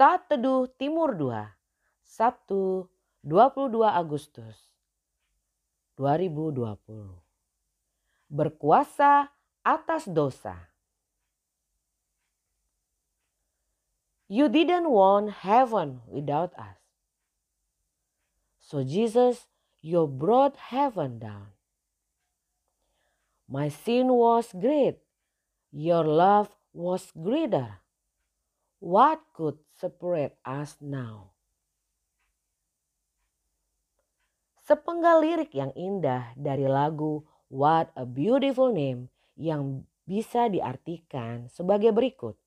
Saat Teduh Timur 2, Sabtu 22 Agustus 2020. Berkuasa atas dosa. You didn't want heaven without us. So Jesus, you brought heaven down. My sin was great. Your love was greater. What could separate us now? Sepenggal lirik yang indah dari lagu What a Beautiful Name yang bisa diartikan sebagai berikut.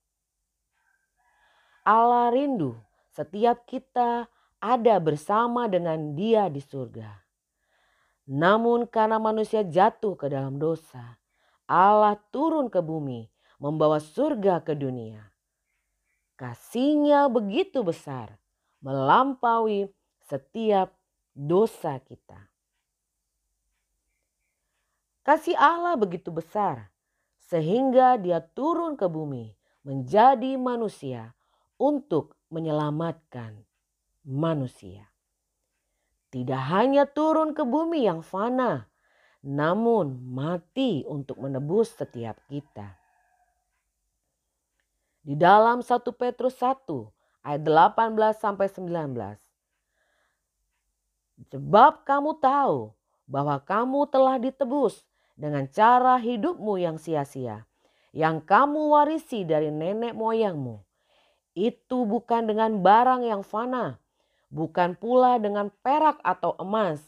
Allah rindu setiap kita ada bersama dengan dia di surga. Namun karena manusia jatuh ke dalam dosa, Allah turun ke bumi membawa surga ke dunia. Kasihnya begitu besar, melampaui setiap dosa kita. Kasih Allah begitu besar, sehingga dia turun ke bumi menjadi manusia untuk menyelamatkan manusia. Tidak hanya turun ke bumi yang fana, namun mati untuk menebus setiap kita. Di dalam 1 Petrus 1 ayat 18 sampai 19. Sebab kamu tahu bahwa kamu telah ditebus dengan cara hidupmu yang sia-sia, yang kamu warisi dari nenek moyangmu. Itu bukan dengan barang yang fana, bukan pula dengan perak atau emas,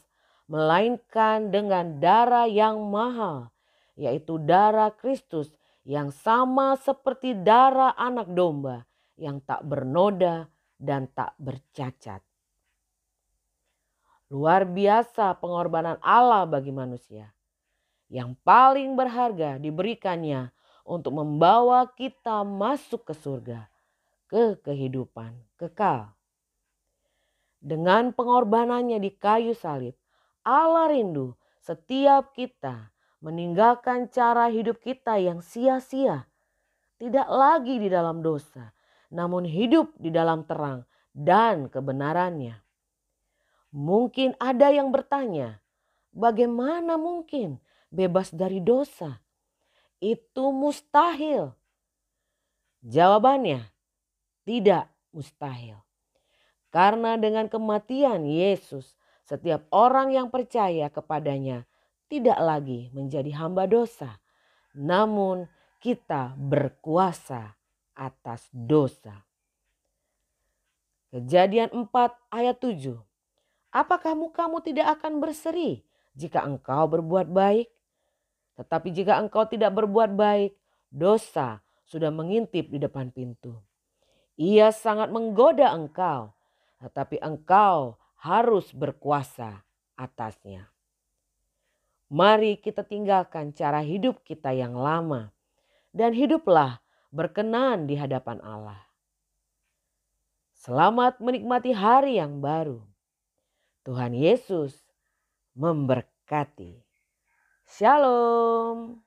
melainkan dengan darah yang mahal, yaitu darah Kristus yang sama seperti darah anak domba yang tak bernoda dan tak bercacat. Luar biasa pengorbanan Allah bagi manusia. Yang paling berharga diberikannya untuk membawa kita masuk ke surga, ke kehidupan kekal. Dengan pengorbanannya di kayu salib, Allah rindu setiap kita meninggalkan cara hidup kita yang sia-sia. Tidak lagi di dalam dosa, namun hidup di dalam terang dan kebenarannya. Mungkin ada yang bertanya, bagaimana mungkin bebas dari dosa? Itu mustahil. Jawabannya, tidak mustahil. Karena dengan kematian Yesus, setiap orang yang percaya kepadanya tidak lagi menjadi hamba dosa, namun kita berkuasa atas dosa. Kejadian 4 ayat 7. Apakah mukamu tidak akan berseri jika engkau berbuat baik? Tetapi jika engkau tidak berbuat baik, dosa sudah mengintip di depan pintu. Ia sangat menggoda engkau, tetapi engkau harus berkuasa atasnya. Mari kita tinggalkan cara hidup kita yang lama dan hiduplah berkenan di hadapan Allah. Selamat menikmati hari yang baru. Tuhan Yesus memberkati. Shalom.